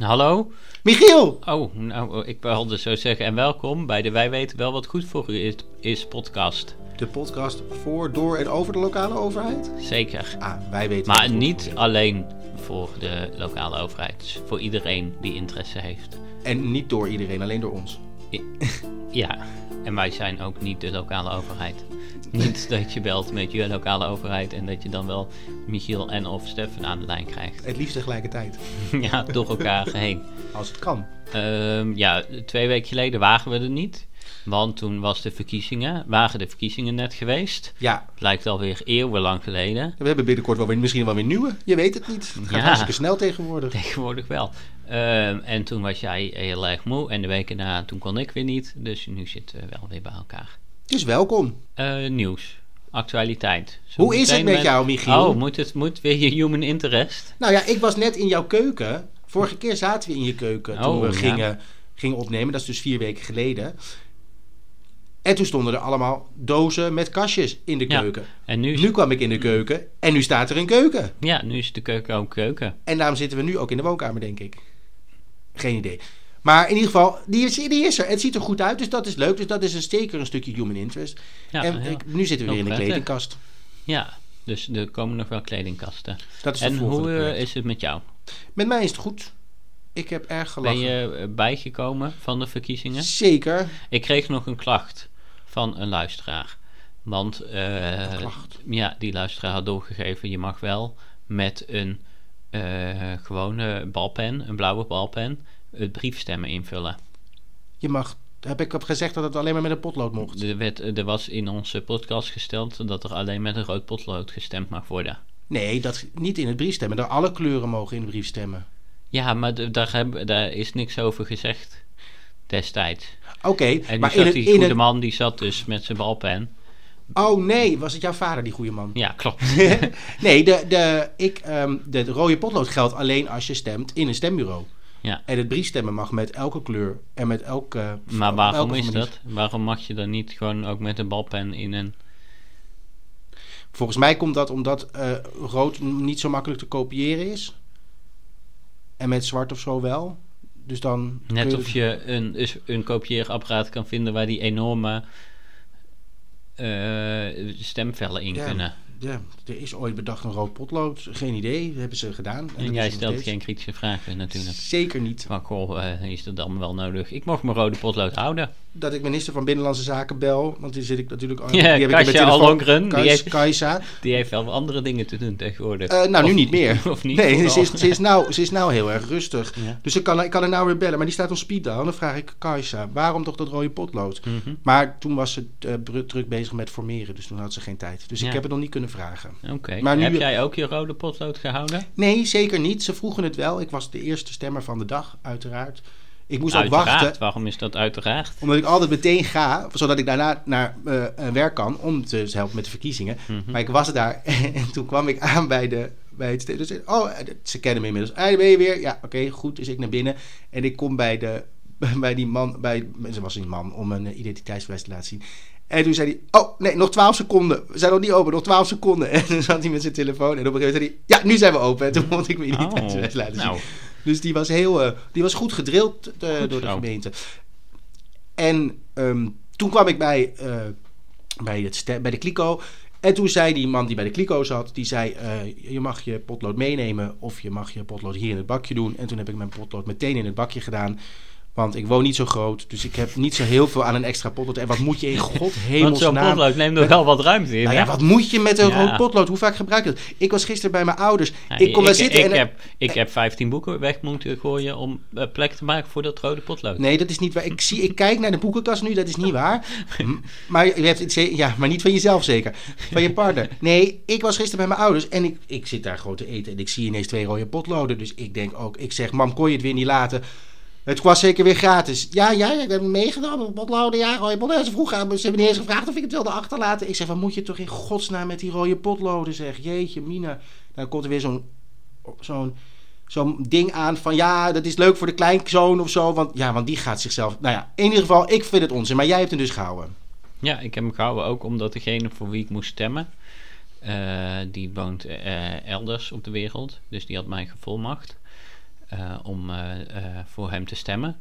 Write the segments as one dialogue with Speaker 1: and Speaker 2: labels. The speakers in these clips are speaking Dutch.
Speaker 1: Hallo?
Speaker 2: Michiel!
Speaker 1: Oh, nou, ik wilde zo zeggen en welkom bij de Wij weten wel wat goed voor u is, is podcast.
Speaker 2: De podcast voor, door en over de lokale overheid?
Speaker 1: Zeker.
Speaker 2: Ah, wij weten
Speaker 1: Maar
Speaker 2: wat goed
Speaker 1: niet alleen voor de lokale overheid. Voor iedereen die interesse heeft.
Speaker 2: En niet door iedereen, alleen door ons.
Speaker 1: Ja, en wij zijn ook niet de lokale overheid. Niet dat je belt met je lokale overheid en dat je dan wel Michiel en of Stefan aan de lijn krijgt.
Speaker 2: Het liefst tegelijkertijd.
Speaker 1: ja, door elkaar heen.
Speaker 2: Als het kan.
Speaker 1: Ehm, ja, twee weken geleden wagen we er niet. Want toen was de verkiezingen, waren de verkiezingen net geweest.
Speaker 2: Ja,
Speaker 1: Het lijkt alweer eeuwenlang geleden.
Speaker 2: we hebben binnenkort wel weer, misschien wel weer nieuwe. Je weet het niet. Het gaat
Speaker 1: Ja.
Speaker 2: hartstikke snel tegenwoordig.
Speaker 1: Tegenwoordig wel. Ehm, en toen was jij heel erg moe. En de weken na, toen kon ik weer niet. Dus nu zitten we wel weer bij elkaar.
Speaker 2: Dus welkom.
Speaker 1: Eh, nieuws. Actualiteit.
Speaker 2: Hoe is het met jou, Michiel?
Speaker 1: Oh, moet het moet weer je human interest?
Speaker 2: Nou ja, ik was net in jouw keuken. Vorige keer zaten we in je keuken toen
Speaker 1: Oh,
Speaker 2: we
Speaker 1: ja.
Speaker 2: gingen, gingen opnemen. Dat is dus vier weken geleden. En toen stonden er allemaal dozen met kastjes in de
Speaker 1: Ja.
Speaker 2: keuken.
Speaker 1: En nu, is-
Speaker 2: Nu kwam ik in de keuken en nu staat er een keuken.
Speaker 1: ja, nu is de keuken ook keuken.
Speaker 2: En daarom zitten we nu ook in de woonkamer, denk ik. Geen idee. Maar in ieder geval, die is, die is er. Het ziet er goed uit, dus dat is leuk. Dus dat is een, zeker een stukje human interest.
Speaker 1: Ja,
Speaker 2: en
Speaker 1: heel-
Speaker 2: ik- nu zitten we weer in de kledingkast.
Speaker 1: ja, dus er komen nog wel kledingkasten.
Speaker 2: Dat is
Speaker 1: En hoe eh,
Speaker 2: project.
Speaker 1: is het met jou?
Speaker 2: Met mij is het goed. Ik heb erg
Speaker 1: Ben
Speaker 2: gelachen.
Speaker 1: je eh, bijgekomen van de verkiezingen?
Speaker 2: Zeker.
Speaker 1: Ik kreeg nog een klacht van een luisteraar. Want
Speaker 2: klacht?
Speaker 1: ja, die luisteraar had doorgegeven: je mag wel met een gewone balpen, een blauwe balpen, het briefstemmen invullen.
Speaker 2: Je mag... Heb ik gezegd dat het alleen maar met een potlood mocht?
Speaker 1: Er, werd, er was in onze podcast gesteld dat er alleen met een rood potlood gestemd mag worden.
Speaker 2: Nee, dat niet in het briefstemmen. Dat alle kleuren mogen in de brief stemmen.
Speaker 1: Ja, maar daar, heb, daar is niks over gezegd destijds.
Speaker 2: Oké,
Speaker 1: En
Speaker 2: maar
Speaker 1: zat
Speaker 2: in het...
Speaker 1: die
Speaker 2: In
Speaker 1: goede
Speaker 2: het
Speaker 1: man, die zat dus met zijn balpen.
Speaker 2: oh nee, was het jouw vader, die goede man?
Speaker 1: Ja, klopt.
Speaker 2: nee, de, de, ik, de, de rode potlood geldt alleen als je stemt in een stembureau.
Speaker 1: Ja.
Speaker 2: En het briefstemmen mag met elke kleur en met elke...
Speaker 1: Maar waarom
Speaker 2: elke
Speaker 1: is dat? Waarom mag je dan niet gewoon ook met een balpen in een...
Speaker 2: Volgens mij komt dat omdat eh, rood niet zo makkelijk te kopiëren is. En met zwart of zo wel. Dus dan...
Speaker 1: Net
Speaker 2: je-
Speaker 1: of je een, een kopieerapparaat kan vinden waar die enorme eh, stemvellen in
Speaker 2: Ja.
Speaker 1: kunnen.
Speaker 2: Ja, er is ooit bedacht een rood potlood. Geen idee, dat hebben ze gedaan.
Speaker 1: En jij stelt
Speaker 2: steeds.
Speaker 1: geen kritische vragen natuurlijk.
Speaker 2: Zeker niet.
Speaker 1: Van, goh, eh, is dat dan wel nodig? Ik mocht mijn rode potlood houden.
Speaker 2: Dat ik minister van Binnenlandse Zaken bel. Want die zit ik natuurlijk...
Speaker 1: Ja,
Speaker 2: die heb
Speaker 1: Kasia. Ollongren, die heeft-
Speaker 2: Kajsa.
Speaker 1: Die heeft wel andere dingen te doen tegenwoordig.
Speaker 2: Eh, nou, nu niet meer.
Speaker 1: Of niet?
Speaker 2: nee, ze is, ze, is nou, ze is nou heel erg rustig.
Speaker 1: Ja.
Speaker 2: Dus ik kan, ik kan er nou weer bellen. Maar die staat op speed down. Dan vraag ik Kajsa, waarom toch dat rode potlood?
Speaker 1: Mhm.
Speaker 2: Maar toen was ze br- druk bezig met formeren. Dus toen had ze geen tijd. Dus
Speaker 1: Ja.
Speaker 2: ik heb het nog niet kunnen vragen.
Speaker 1: Oké.
Speaker 2: Nu-
Speaker 1: Heb jij ook je rode potlood gehouden?
Speaker 2: Nee, zeker niet. Ze vroegen het wel. Ik was de eerste stemmer van de dag, uiteraard. Ik moest ook wachten.
Speaker 1: Waarom is dat uiteraard?
Speaker 2: Omdat ik altijd meteen ga, zodat ik daarna naar eh, eh, werk kan om te helpen met de verkiezingen.
Speaker 1: Mhm.
Speaker 2: Maar ik was daar en toen kwam ik aan bij, de, bij het. Dus, oh, eh, ze kennen me inmiddels. Ah, ben je weer. Ja, oké, goed. Dus ik naar binnen en ik kom bij, de, bij die man, bij, ze was een man, om een identiteitsbewijs te laten zien. En toen zei hij, oh nee, nog 12 seconden. We zijn nog niet open, nog 12 seconden. En toen zat hij met zijn telefoon en op een gegeven moment zei hij, ja, nu zijn we open. En toen mocht ik mijn identiteitsbewijs laten zien.
Speaker 1: nou,
Speaker 2: Dus die was heel, eh, die was goed gedrild eh,
Speaker 1: Goed
Speaker 2: door de
Speaker 1: zo.
Speaker 2: gemeente. En ehm, toen kwam ik bij, eh, bij, het bij de kliko. En toen zei die man die bij de kliko zat, die zei, je mag je potlood meenemen of je mag je potlood hier in het bakje doen. En toen heb ik mijn potlood meteen in het bakje gedaan. Want ik woon niet zo groot, dus ik heb niet zo heel veel aan een extra potlood. En wat moet je in god
Speaker 1: want zo'n
Speaker 2: hemelsnaam...
Speaker 1: potlood neemt er wel wat ruimte in.
Speaker 2: Nou ja, wat moet je met een
Speaker 1: Ja.
Speaker 2: rood potlood? Hoe vaak gebruik je dat? Ik was gisteren bij mijn ouders.
Speaker 1: Ja,
Speaker 2: ik kom daar zitten
Speaker 1: ik
Speaker 2: en...
Speaker 1: heb, ik heb 15 boeken weg moeten gooien om eh, plek te maken voor dat rode potlood.
Speaker 2: Nee, dat is niet waar. Ik, zie, ik kijk naar de boekenkast nu, dat is niet waar. Maar, je hebt, ja, maar niet van jezelf zeker. Van je partner. Nee, ik was gisteren bij mijn ouders en ik, ik zit daar gewoon te eten. En ik zie ineens twee rode potloden. Dus ik denk ook, ik zeg, mam, kon je het weer niet laten? Het was zeker weer gratis. Ja, ja, ik heb hem meegenomen. Potloden, ja. Ze me, ze hebben niet eens gevraagd of ik het wilde achterlaten. Ik zeg, wat moet je toch in godsnaam met die rode potloden, zeg. Jeetje, mina. Dan komt er weer zo'n zo'n zo'n ding aan van ja, dat is leuk voor de kleinzoon of zo. Want ja, want die gaat zichzelf. Nou ja, in ieder geval, ik vind het onzin. Maar jij hebt hem dus gehouden.
Speaker 1: Ja, ik heb hem gehouden ook omdat degene voor wie ik moest stemmen, eh, die woont eh, elders op de wereld. Dus die had mij gevolmacht. Eh, om eh, eh, voor hem te stemmen.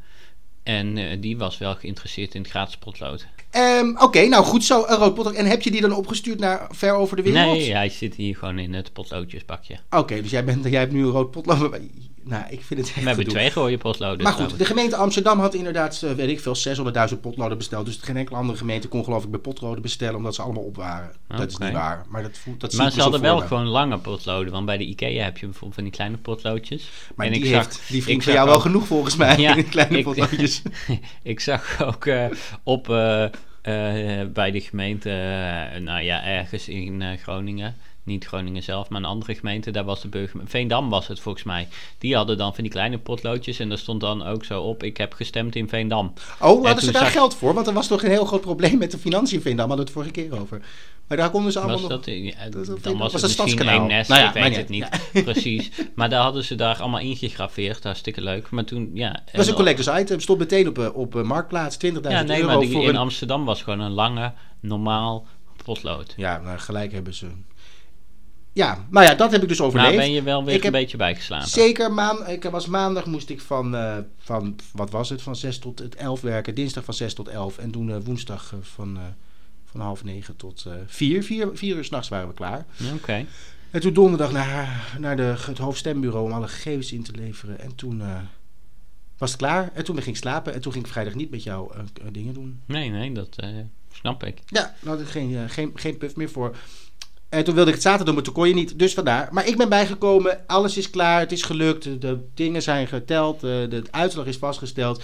Speaker 1: En die was wel geïnteresseerd in het gratis potlood.
Speaker 2: Ehm, Oké, nou goed zo, een rood potlood. En heb je die dan opgestuurd naar ver over de wereld?
Speaker 1: Nee, hij zit hier gewoon in het potloodjesbakje.
Speaker 2: Oké, dus jij, bent, jij hebt nu een rood potlood. Nou, ik vind het echt
Speaker 1: We hebben
Speaker 2: gedoe.
Speaker 1: twee rode potloden.
Speaker 2: Maar goed, de gemeente Amsterdam had inderdaad, eh, weet ik veel, 600.000 potloden besteld. Dus geen enkele andere gemeente kon geloof ik bij potloden bestellen, omdat ze allemaal op waren. Dat is niet waar, maar dat, voelt, dat
Speaker 1: Maar ze hadden wel gewoon lange potloden. Want bij de IKEA heb je bijvoorbeeld van die kleine potloodjes.
Speaker 2: Maar
Speaker 1: en
Speaker 2: die,
Speaker 1: ik zag-
Speaker 2: heeft die vriend
Speaker 1: ik
Speaker 2: van
Speaker 1: zag
Speaker 2: jou wel genoeg volgens mij,
Speaker 1: Ja,
Speaker 2: in kleine
Speaker 1: ik-
Speaker 2: potloodjes.
Speaker 1: ik zag ook eh, op eh, bij de gemeente, nou ja, ergens in Groningen. Niet Groningen zelf, maar een andere gemeente. Daar was de burgemeester. Veendam was het volgens mij. Die hadden dan van die kleine potloodjes. En daar stond dan ook zo op: Ik heb gestemd in Veendam.
Speaker 2: Oh, hadden ze daar
Speaker 1: zag-
Speaker 2: geld voor? Want er was toch een heel groot probleem met de financiën in Veendam. Hadden we het vorige keer over. Maar daar konden ze allemaal
Speaker 1: Was
Speaker 2: nog...
Speaker 1: dat, ja,
Speaker 2: is een-
Speaker 1: dan was
Speaker 2: was
Speaker 1: het
Speaker 2: een
Speaker 1: misschien één nest,
Speaker 2: Nou ja,
Speaker 1: ik weet
Speaker 2: maar
Speaker 1: het
Speaker 2: niet.
Speaker 1: precies. Maar daar hadden ze daar allemaal ingegraveerd, hartstikke leuk. Maar toen, ja...
Speaker 2: Dat was een collectors item. Stond meteen op, eh, op eh, Marktplaats. 20.000
Speaker 1: Ja, nee,
Speaker 2: euro
Speaker 1: maar die,
Speaker 2: voor
Speaker 1: in
Speaker 2: een...
Speaker 1: Amsterdam was gewoon een lange, normaal potlood.
Speaker 2: Ja, nou, gelijk hebben ze... Ja, maar ja, dat heb ik dus overleefd.
Speaker 1: Nou ben je wel weer
Speaker 2: Ik
Speaker 1: een beetje bijgeslapen.
Speaker 2: Zeker, maan, ik was maandag moest ik van, eh, van, wat was het, van 6 tot het 11 werken. Dinsdag van 6 tot 11. En toen eh, woensdag eh, van, van half 9 tot eh 4. 4, 4 uur s'nachts waren we klaar.
Speaker 1: Oké.
Speaker 2: En toen donderdag naar, naar de, het hoofdstembureau om alle gegevens in te leveren. En toen was het klaar. En toen ging ik slapen. En toen ging ik vrijdag niet met jou dingen doen.
Speaker 1: Nee, nee, dat snap ik.
Speaker 2: Ja, daar had ik geen, geen, geen puff meer voor. En toen wilde ik het zaterdag doen, maar toen kon je niet. Dus vandaar. Maar ik ben bijgekomen. Alles is klaar. Het is gelukt. De, dingen zijn geteld. eh, De, uitslag is vastgesteld.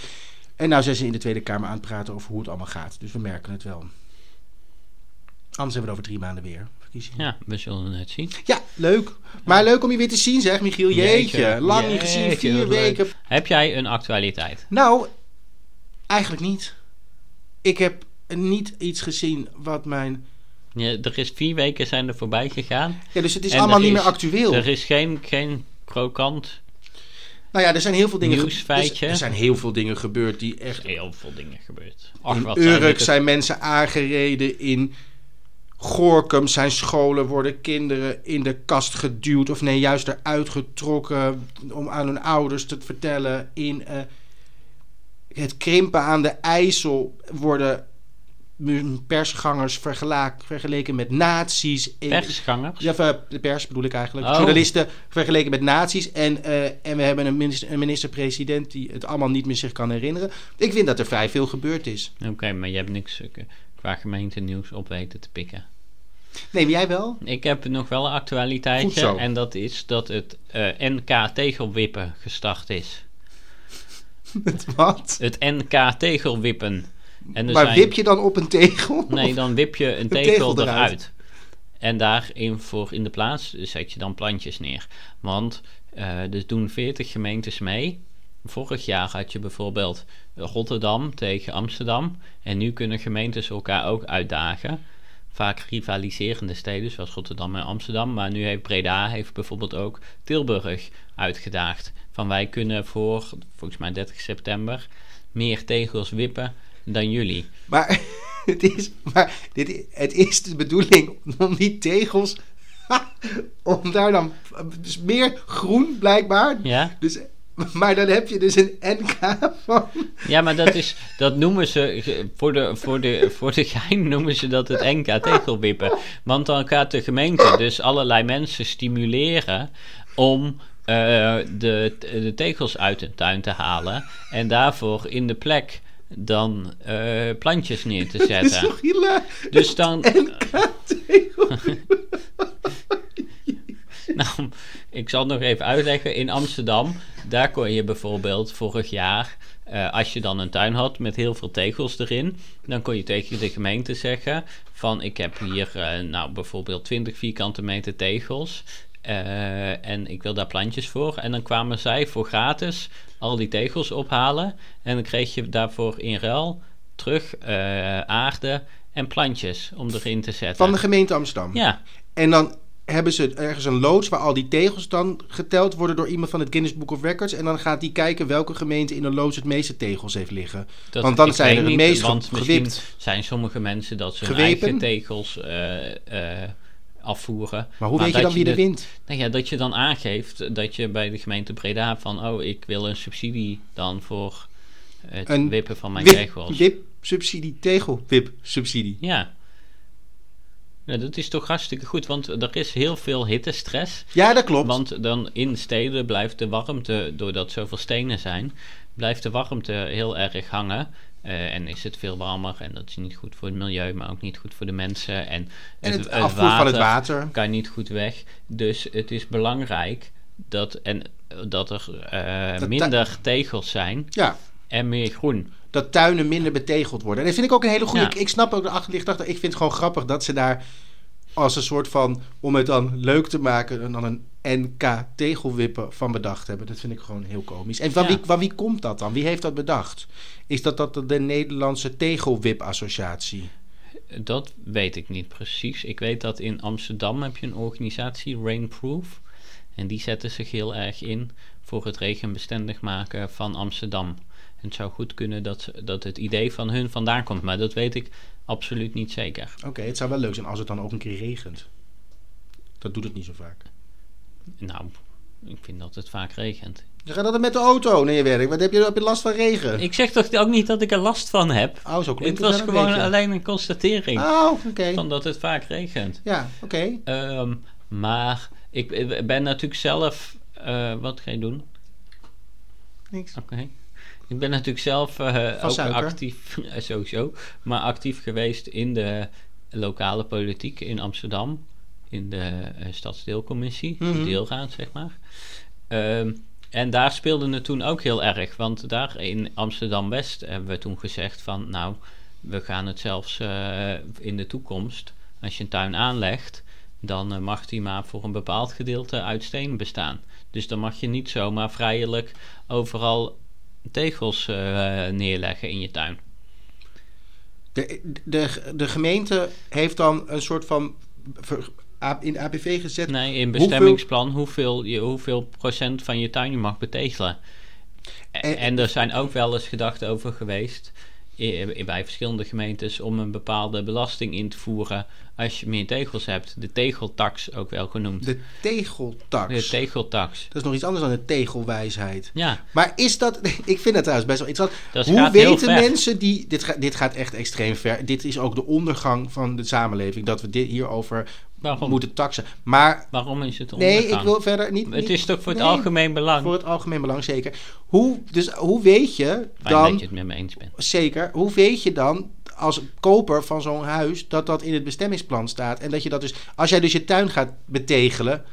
Speaker 2: En nou zijn ze in de Tweede Kamer aan het praten over hoe het allemaal gaat. Dus we merken het wel. Anders hebben we het over drie maanden weer. verkiezingen.
Speaker 1: Ja, we zullen het zien.
Speaker 2: Ja, leuk. Maar leuk om je weer te zien, zeg Michiel. Jeetje,
Speaker 1: Jeetje,
Speaker 2: lang niet gezien.
Speaker 1: jeetje,
Speaker 2: Vier
Speaker 1: leuk.
Speaker 2: weken.
Speaker 1: Heb jij een actualiteit?
Speaker 2: Nou, eigenlijk niet. Ik heb niet iets gezien wat mijn...
Speaker 1: Ja, er is vier weken zijn er voorbij gegaan.
Speaker 2: Ja, dus het is
Speaker 1: En
Speaker 2: allemaal niet
Speaker 1: is-
Speaker 2: meer actueel.
Speaker 1: Er is geen, geen krokant.
Speaker 2: Nou ja, er zijn heel veel dingen... ge-
Speaker 1: Nieuwsfeitje.
Speaker 2: Er, zijn heel veel dingen gebeurd die
Speaker 1: Er
Speaker 2: echt...
Speaker 1: heel veel dingen gebeurd. Ach,
Speaker 2: In Urk zijn mensen aangereden. In Gorkum zijn scholen worden kinderen in de kast geduwd. Of nee, juist eruit getrokken om aan hun ouders te vertellen. In eh, het krimpen aan de IJssel worden persgangers vergeleken met nazi's.
Speaker 1: Persgangers.
Speaker 2: Ja, de pers bedoel ik eigenlijk.
Speaker 1: Oh.
Speaker 2: Journalisten vergeleken met nazi's. En, eh, en we hebben een minister- een minister-president die het allemaal niet meer zich kan herinneren. Ik vind dat er vrij veel gebeurd is.
Speaker 1: Oké, maar je hebt niks eh, qua gemeente nieuws op weten te pikken.
Speaker 2: Nee, jij wel?
Speaker 1: Ik heb nog wel een actualiteitje. En dat is dat het eh, NK tegelwippen gestart is.
Speaker 2: Met wat?
Speaker 1: Het NK tegelwippen. En
Speaker 2: Maar
Speaker 1: zijn-
Speaker 2: wip je dan op een tegel?
Speaker 1: Nee, dan wip je een
Speaker 2: tegel
Speaker 1: tegel
Speaker 2: eruit.
Speaker 1: eruit. En daarin voor in de plaats zet je dan plantjes neer. Want eh er doen 40 gemeentes mee. Vorig jaar had je bijvoorbeeld Rotterdam tegen Amsterdam. En nu kunnen gemeentes elkaar ook uitdagen. Vaak rivaliserende steden zoals Rotterdam en Amsterdam. Maar nu heeft Breda heeft bijvoorbeeld ook Tilburg uitgedaagd. Van wij kunnen voor, volgens mij 30 september, meer tegels wippen dan jullie.
Speaker 2: Maar, het is, maar dit, het is de bedoeling om die tegels... om daar dan... Dus meer groen blijkbaar.
Speaker 1: Ja?
Speaker 2: Dus, maar dan heb je dus een NK van...
Speaker 1: Ja, maar dat, is, dat noemen ze, voor de, voor, de, voor de gein noemen ze dat het NK tegelwippen. Want dan gaat de gemeente dus allerlei mensen stimuleren om eh, de, de tegels uit de tuin te halen. En daarvoor in de plek dan eh, plantjes neer te
Speaker 2: Dat is
Speaker 1: zetten.
Speaker 2: toch?
Speaker 1: Dus dan, nou, ik zal het nog even uitleggen. In Amsterdam, daar kon je bijvoorbeeld vorig jaar, eh, als je dan een tuin had met heel veel tegels erin, dan kon je tegen de gemeente zeggen van ik heb hier eh, nou bijvoorbeeld 20 vierkante meter tegels. Eh, en ik wil daar plantjes voor. En dan kwamen zij voor gratis al die tegels ophalen. En dan kreeg je daarvoor in ruil terug eh, aarde en plantjes om erin te zetten.
Speaker 2: Van de gemeente Amsterdam.
Speaker 1: Ja,
Speaker 2: En dan hebben ze ergens een loods waar al die tegels dan geteld worden door iemand van het Guinness Book of Records. En dan gaat die kijken welke gemeente in een loods het meeste tegels heeft liggen.
Speaker 1: Dat,
Speaker 2: Want dan zijn er het meest gewipt.
Speaker 1: zijn sommige mensen dat ze hun eigen tegels eh, afvoeren.
Speaker 2: Maar hoe weet je dan wie er
Speaker 1: de-
Speaker 2: wint?
Speaker 1: Nou ja, dat je dan aangeeft dat je bij de gemeente Breda van... oh, ik wil een subsidie dan voor het
Speaker 2: Een
Speaker 1: wippen van mijn
Speaker 2: Wip,
Speaker 1: tegels.
Speaker 2: wip-subsidie, tegel-wip-subsidie.
Speaker 1: Ja. ja, dat is toch hartstikke goed, want er is heel veel hittestress.
Speaker 2: Ja, dat klopt.
Speaker 1: Want dan in steden blijft de warmte, doordat zoveel stenen zijn, blijft de warmte heel erg hangen. Eh, en is het veel warmer en dat is niet goed voor het milieu, maar ook niet goed voor de mensen. En,
Speaker 2: en het, afvoer van het water.
Speaker 1: kan niet goed weg. Dus het is belangrijk dat, en, dat er eh,
Speaker 2: Dat
Speaker 1: minder tegels zijn
Speaker 2: Ja,
Speaker 1: en meer groen.
Speaker 2: dat tuinen minder betegeld worden. En dat vind ik ook een hele goede...
Speaker 1: Ja.
Speaker 2: Ik, ik snap ook de achterliggende gedachte. Ik vind het gewoon grappig dat ze daar als een soort van... om het dan leuk te maken... dan een NK tegelwippen van bedacht hebben. Dat vind ik gewoon heel komisch. En van,
Speaker 1: Ja.
Speaker 2: wie, van wie komt dat dan? Wie heeft dat bedacht? Is dat, dat de Nederlandse Tegelwip Associatie?
Speaker 1: Dat weet ik niet precies. Ik weet dat in Amsterdam heb je een organisatie, Rainproof. En die zetten zich heel erg in voor het regenbestendig maken van Amsterdam. En het zou goed kunnen dat, dat het idee van hun vandaan komt, maar dat weet ik absoluut niet zeker.
Speaker 2: Oké, het zou wel leuk zijn als het dan ook een keer regent. Dat doet het niet zo vaak.
Speaker 1: Nou, ik vind dat het vaak regent.
Speaker 2: Je gaat altijd met de auto naar je werk. Wat heb je, heb je last van regen?
Speaker 1: Ik zeg toch ook niet dat ik er last van heb.
Speaker 2: Oh, zo klinkt
Speaker 1: Het was gewoon
Speaker 2: beetje.
Speaker 1: alleen een constatering
Speaker 2: Oh, oké.
Speaker 1: van dat het vaak regent.
Speaker 2: Ja, oké.
Speaker 1: Ehm, maar ik ik ben natuurlijk zelf. eh, wat ga je doen?
Speaker 2: Niks.
Speaker 1: Oké. Ik ben natuurlijk zelf eh, ook
Speaker 2: suiker.
Speaker 1: actief, sowieso, maar actief geweest in de lokale politiek in Amsterdam. In de eh, stadsdeelcommissie, de
Speaker 2: Mhm.
Speaker 1: deelraad zeg maar. Ehm, en daar speelde het toen ook heel erg, want daar in Amsterdam-West hebben we toen gezegd van... nou, we gaan het zelfs eh, in de toekomst, als je een tuin aanlegt... dan mag die maar voor een bepaald gedeelte uit steen bestaan. Dus dan mag je niet zomaar vrijelijk overal tegels eh, neerleggen in je tuin.
Speaker 2: De, de, de gemeente heeft dan een soort van in APV gezet.
Speaker 1: Nee, in bestemmingsplan hoeveel, je, hoeveel procent van je tuin je mag betegelen. En,
Speaker 2: En-
Speaker 1: er zijn ook wel eens gedachten over geweest bij verschillende gemeentes om een bepaalde belasting in te voeren als je meer tegels hebt. De tegeltax ook wel genoemd.
Speaker 2: De tegeltax.
Speaker 1: De tegeltax.
Speaker 2: dat is nog iets anders dan de tegelwijsheid.
Speaker 1: Ja,
Speaker 2: Maar is dat... Ik vind dat trouwens best wel interessant. Hoe weten mensen die... Dit, gaat dit gaat echt extreem ver. Dit is ook de ondergang van de samenleving. Dat we dit hierover
Speaker 1: Waarom?
Speaker 2: moeten taxen. Maar
Speaker 1: Waarom is het
Speaker 2: nee,
Speaker 1: ondergang?
Speaker 2: ik wil verder niet...
Speaker 1: Het
Speaker 2: niet-
Speaker 1: is toch voor het
Speaker 2: nee,
Speaker 1: algemeen belang?
Speaker 2: Voor het algemeen belang, zeker. Hoe, dus hoe weet je
Speaker 1: Fijn
Speaker 2: dan...
Speaker 1: dat je het met me eens bent.
Speaker 2: Zeker. Hoe weet je dan als koper van zo'n huis dat dat in het bestemmingsplan staat? En dat je dat dus, als jij dus je tuin gaat betegelen.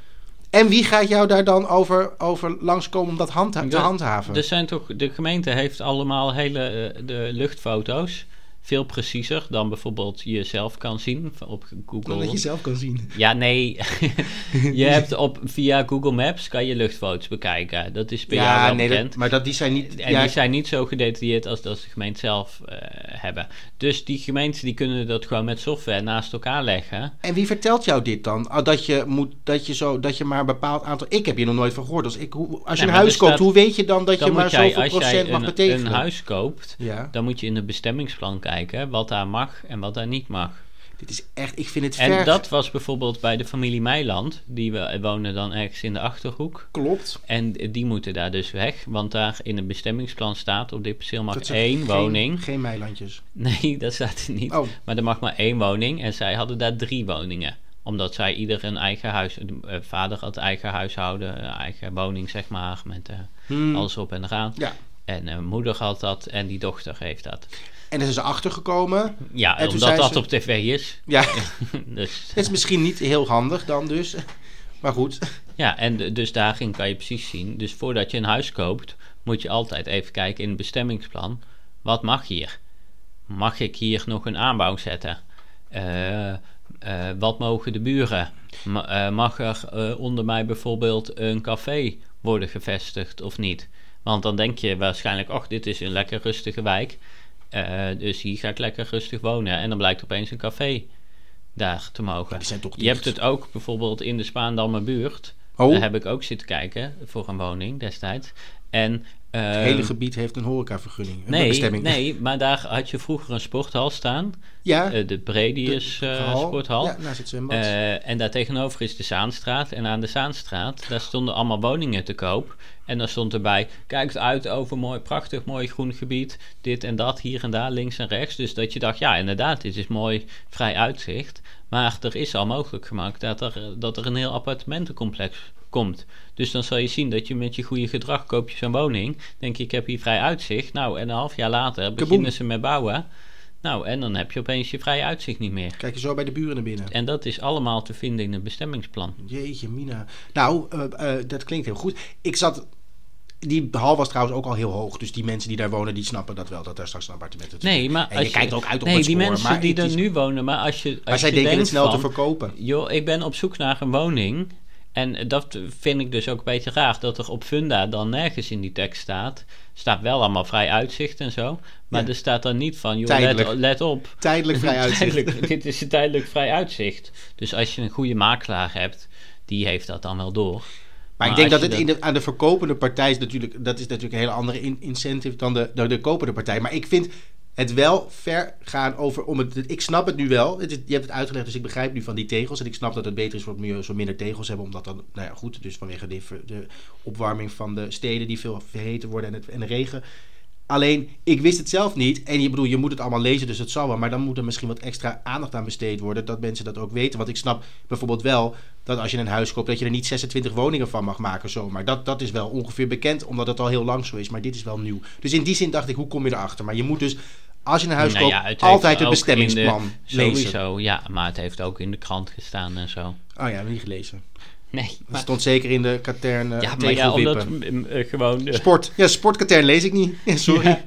Speaker 2: En wie gaat jou daar dan over, over langskomen om dat handha- te handhaven?
Speaker 1: Er zijn toch, de gemeente heeft allemaal hele eh, de luchtfoto's. Veel preciezer dan bijvoorbeeld je zelf kan zien op Google.
Speaker 2: dat je zelf kan zien.
Speaker 1: Ja, nee. je hebt op, via Google Maps kan je luchtfoto's bekijken. Dat is bij jou
Speaker 2: Ja,
Speaker 1: wel
Speaker 2: nee,
Speaker 1: bekend.
Speaker 2: dat, maar dat, die zijn niet.
Speaker 1: En
Speaker 2: ja,
Speaker 1: die zijn niet zo gedetailleerd als dat de gemeente zelf eh, hebben. Dus die gemeenten die kunnen dat gewoon met software naast elkaar leggen.
Speaker 2: En wie vertelt jou dit dan? Ah, Dat je, moet, dat, je zo, dat je maar een bepaald aantal. Ik heb hier nog nooit van gehoord. Als, ik, hoe, als je
Speaker 1: Nee,
Speaker 2: een huis koopt, hoe weet je dan dat
Speaker 1: Dan
Speaker 2: je maar
Speaker 1: jij,
Speaker 2: zoveel
Speaker 1: als
Speaker 2: procent mag
Speaker 1: een,
Speaker 2: betegelen?
Speaker 1: een huis koopt,
Speaker 2: Ja,
Speaker 1: dan moet je in het bestemmingsplan kijken wat daar mag en wat daar niet mag.
Speaker 2: dit is echt. Ik vind het
Speaker 1: En
Speaker 2: ver.
Speaker 1: dat was bijvoorbeeld bij de familie Meiland. Die we, wonen dan ergens in de Achterhoek.
Speaker 2: klopt.
Speaker 1: En die moeten daar dus weg. Want daar in het bestemmingsplan staat... op dit perceel mag één
Speaker 2: geen-
Speaker 1: woning.
Speaker 2: Geen meilandjes.
Speaker 1: Nee, dat staat er niet.
Speaker 2: Oh,
Speaker 1: Maar er mag maar één woning. En zij hadden daar drie woningen. Omdat zij ieder een eigen huis... de, eh, vader had eigen huishouden. eh, eigen woning, zeg maar. Met eh,
Speaker 2: hmm.
Speaker 1: alles op en eraan.
Speaker 2: Ja.
Speaker 1: En eh, moeder had dat. En die dochter heeft dat.
Speaker 2: En er is ze achtergekomen.
Speaker 1: Ja,
Speaker 2: En toen
Speaker 1: omdat dat
Speaker 2: ze-
Speaker 1: op tv is.
Speaker 2: Ja,
Speaker 1: dus...
Speaker 2: het is misschien niet heel handig dan dus. Maar goed.
Speaker 1: Ja, en dus daarin kan je precies zien. Dus voordat je een huis koopt, moet je altijd even kijken in het bestemmingsplan. Wat mag hier? Mag ik hier nog een aanbouw zetten? Eh, eh, wat mogen de buren? Ma- eh, mag er onder mij bijvoorbeeld een café worden gevestigd of niet? Want dan denk je waarschijnlijk, ach, dit is een lekker rustige wijk. Eh, dus hier ga ik lekker rustig wonen. En dan blijkt opeens een café daar te mogen.
Speaker 2: Maar die zijn toch
Speaker 1: Je hebt het ook bijvoorbeeld in de Spaandammer buurt.
Speaker 2: Oh,
Speaker 1: Daar heb ik ook zitten kijken voor een woning destijds. En
Speaker 2: Het
Speaker 1: Ehm,
Speaker 2: hele gebied heeft een horecavergunning. Een
Speaker 1: nee,
Speaker 2: bestemming.
Speaker 1: nee, maar daar had je vroeger een sporthal staan.
Speaker 2: Ja,
Speaker 1: eh, de Bredius
Speaker 2: de
Speaker 1: eh, sporthal.
Speaker 2: Ja, naast het zwembad.
Speaker 1: Eh, en daar tegenover is de Zaanstraat. En aan de Zaanstraat, daar stonden allemaal woningen te koop. En daar stond erbij, kijkt uit over mooi, prachtig mooi groen gebied. Dit en dat, hier en daar, links en rechts. Dus dat je dacht, ja inderdaad, dit is mooi vrij uitzicht. Maar er is al mogelijk gemaakt dat er, dat er een heel appartementencomplex komt. Dus dan zal je zien dat je met je goede gedrag koop je zo'n woning. Denk je, ik heb hier vrij uitzicht. Nou, en een half jaar later beginnen ze met bouwen. Nou, en dan heb je opeens je vrije uitzicht niet meer.
Speaker 2: Kijk je zo bij de buren naar binnen.
Speaker 1: En dat is allemaal te vinden in het bestemmingsplan.
Speaker 2: Jeetje, Mina. Nou, eh, eh, dat klinkt heel goed. Ik zat... Die hal was trouwens ook al heel hoog. Dus die mensen die daar wonen, die snappen dat wel. Dat daar straks een appartement is.
Speaker 1: Nee, maar
Speaker 2: En
Speaker 1: als
Speaker 2: je kijkt ook uit op
Speaker 1: nee,
Speaker 2: het
Speaker 1: die
Speaker 2: spoor,
Speaker 1: mensen
Speaker 2: maar
Speaker 1: die er
Speaker 2: is-
Speaker 1: nu wonen, maar als je als
Speaker 2: Maar zij
Speaker 1: je
Speaker 2: denken het
Speaker 1: denkt
Speaker 2: snel te verkopen.
Speaker 1: joh, ik ben op zoek naar een woning. En dat vind ik dus ook een beetje raar, dat er op Funda dan nergens in die tekst staat. staat wel allemaal vrij uitzicht en zo. Maar
Speaker 2: Ja.
Speaker 1: er staat dan niet van, joh, let, let op.
Speaker 2: Tijdelijk vrij uitzicht.
Speaker 1: Tijdelijk, dit is een tijdelijk vrij uitzicht. Dus als je een goede makelaar hebt, die heeft dat dan wel door.
Speaker 2: Maar ik denk dat het de, aan de verkopende partij is natuurlijk... Dat is natuurlijk een hele andere in- incentive dan de, dan de kopende partij. Maar ik vind het wel ver gaan over... Om het, ik snap het nu wel. Het je hebt het uitgelegd, dus ik begrijp nu van die tegels. En ik snap dat het beter is voor het milieu zo minder tegels hebben. Omdat dan, nou ja goed, dus vanwege de, de opwarming van de steden... die veel verheten worden en, het, en de regen... Alleen, ik wist het zelf niet. En je bedoel, je moet het allemaal lezen, dus het zal wel. Maar dan moet er misschien wat extra aandacht aan besteed worden. Dat mensen dat ook weten. Want ik snap bijvoorbeeld wel dat als je een huis koopt, dat je er niet 26 woningen van mag maken zomaar. Dat, dat is wel ongeveer bekend, omdat het al heel lang zo is. Maar dit is wel nieuw. Dus in die zin dacht ik, hoe kom je erachter? Maar je moet dus, als je een huis
Speaker 1: Nou
Speaker 2: koopt,
Speaker 1: ja, het
Speaker 2: altijd het bestemmingsplan
Speaker 1: de-
Speaker 2: lezen.
Speaker 1: Sowieso, ja. Maar het heeft ook in de krant gestaan en zo.
Speaker 2: Oh ja, niet gelezen.
Speaker 1: Nee, maar,
Speaker 2: stond zeker in de katern uh,
Speaker 1: ja, maar ja, omdat eh, gewoon... de-
Speaker 2: Sport. Ja, sportkatern lees ik niet. Sorry.